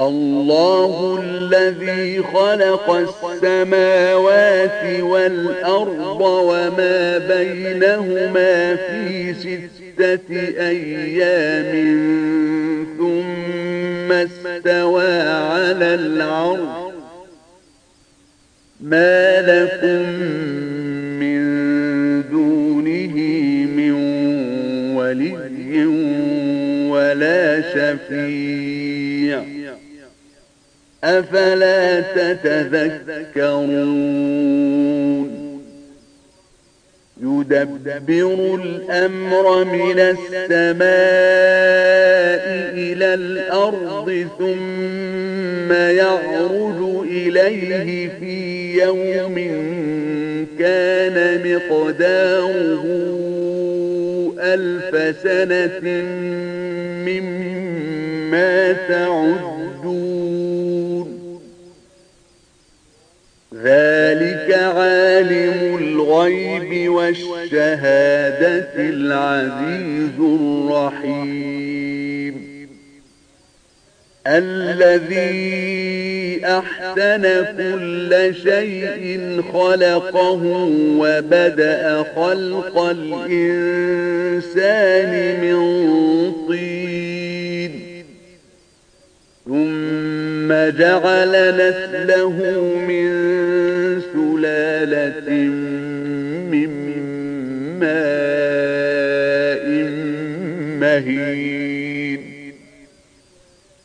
الله الذي خلق السماوات والأرض وما بينهما في ستة أيام ثم استوى على العرض ما لكم من دونه من ولي ولا شفيع. أفلا تتذكرون؟ يدبر الأمر من السماء إلى الأرض ثم يعرج إليه في يوم كان مقداره ألف سنة مما تعدون. ذلك عالم الغيب والشهادة العزيز الرحيم. الذي أحسن كل شيء خلقه وبدأ خلق الإنسان من طين ثم جعل نسله من سلالة من ماء مهين.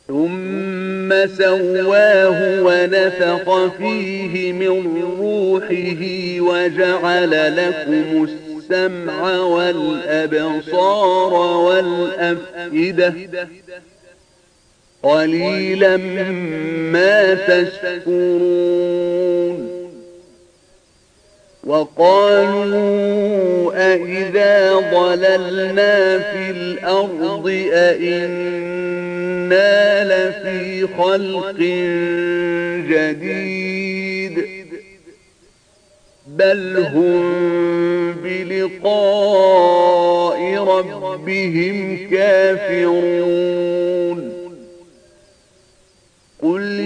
ثم سواه ونفق فيه من روحه وجعل لكم السمع والأبصار والأفئدة قليلا ما تشكرون. وقالوا أئذا ضللنا في الأرض أئنا لفي خلق جديد. بل هم بلقاء ربهم كافرون.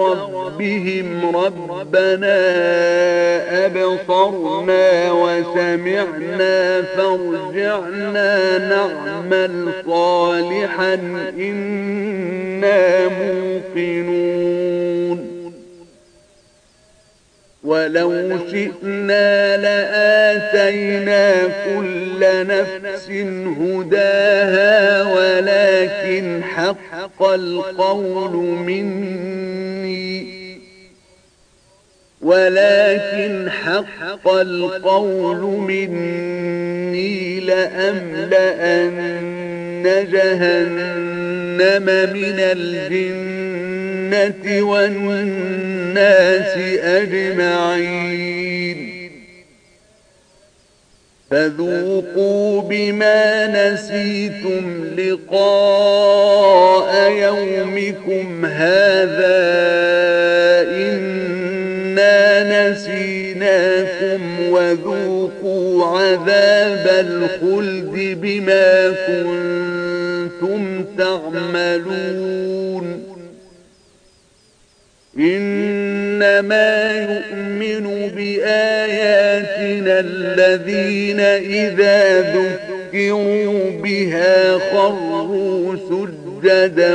ربهم ربنا أبصرنا وسمعنا فارجعنا نعمل صالحا إنا موقنون. ولو شئنا لآتينا كل نفس هداها ولكن حق القول مني ولكن حق القول مني لأملأن جهنم من الجنة والناس أجمعين. فذوقوا بما نسيتم لقاء يومكم هذا لكم وذوقوا عذاب الخلد بما كنتم تعملون. إنما يؤمن بآياتنا الذين إذا ذكروا بها خروا سجدا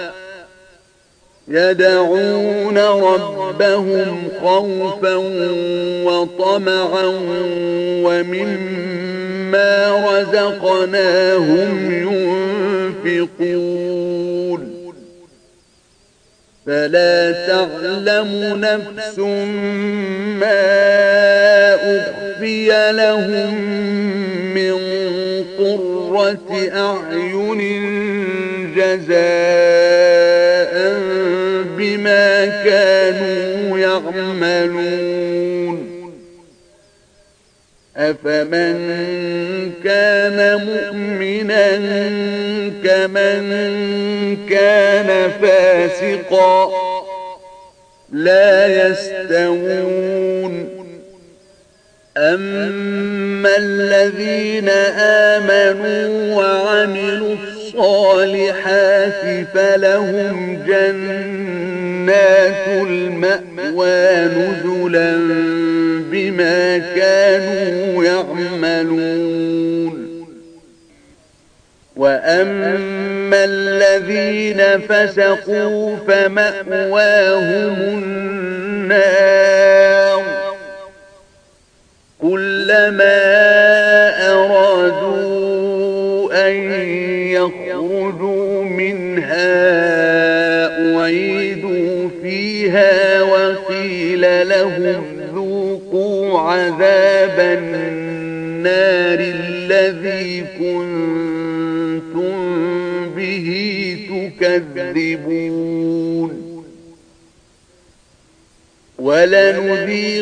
يدعون ربهم خوفا وطمعا ومما رزقناهم ينفقون. فلا تعلم نفس ما أخفي لهم من قرة أعين جزاء كانوا يعملون. أفمن كان مؤمنا كمن كان فاسقا لا يستوون. أما الذين آمنوا وعملوا الصالحات فلهم جنات المأوى نزلا بما كانوا يعملون. وأما الذين فسقوا فمأواهم النار. كلما أرادوا أن يخرجوا منها أعيدوا فيها وقيل لهم ذوقوا عذاب النار الذي كنتم به تكذبون. ولنذيقنهم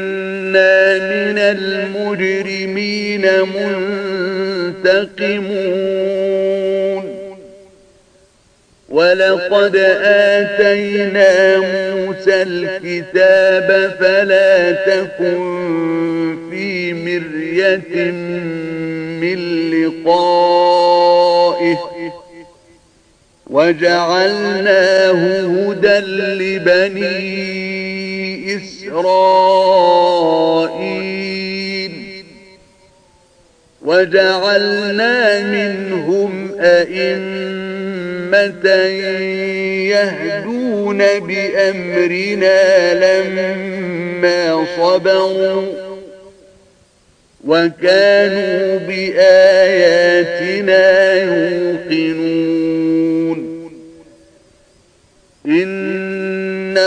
إنا من المجرمين منتقمون. ولقد آتينا موسى الكتاب فلا تكن في مرية من لقائه. وجعلناه هدى لبنيه. إسرائيل وجعلنا منهم أئمة يهدون بأمرنا لما صبروا وكانوا بآياتنا يوقنون. إن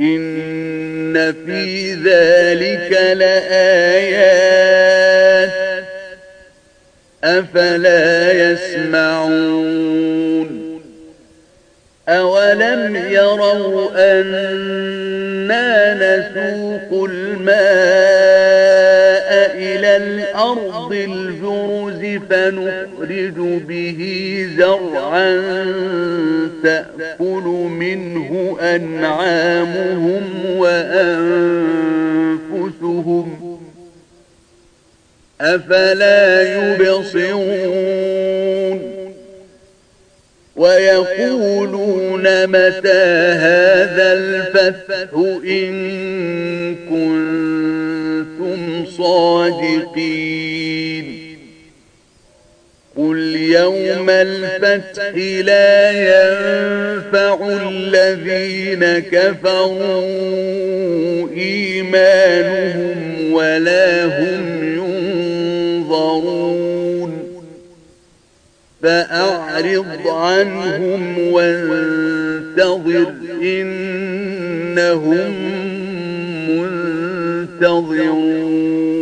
إن في ذلك لآيات أفلا يسمعون أولم يروا أنا نسوق الماء الأرض الجرز فنخرج به زرعا تأكل منه أنعامهم وأنفسهم. أفلا يبصرون؟ ويقولون متى هذا الفتح إن كنتم صادقين. قل يوم الفتح لا ينفع الذين كفروا إيمانهم ولا هم ينظرون. فأعرض عنهم وانتظر إنهم منتظرون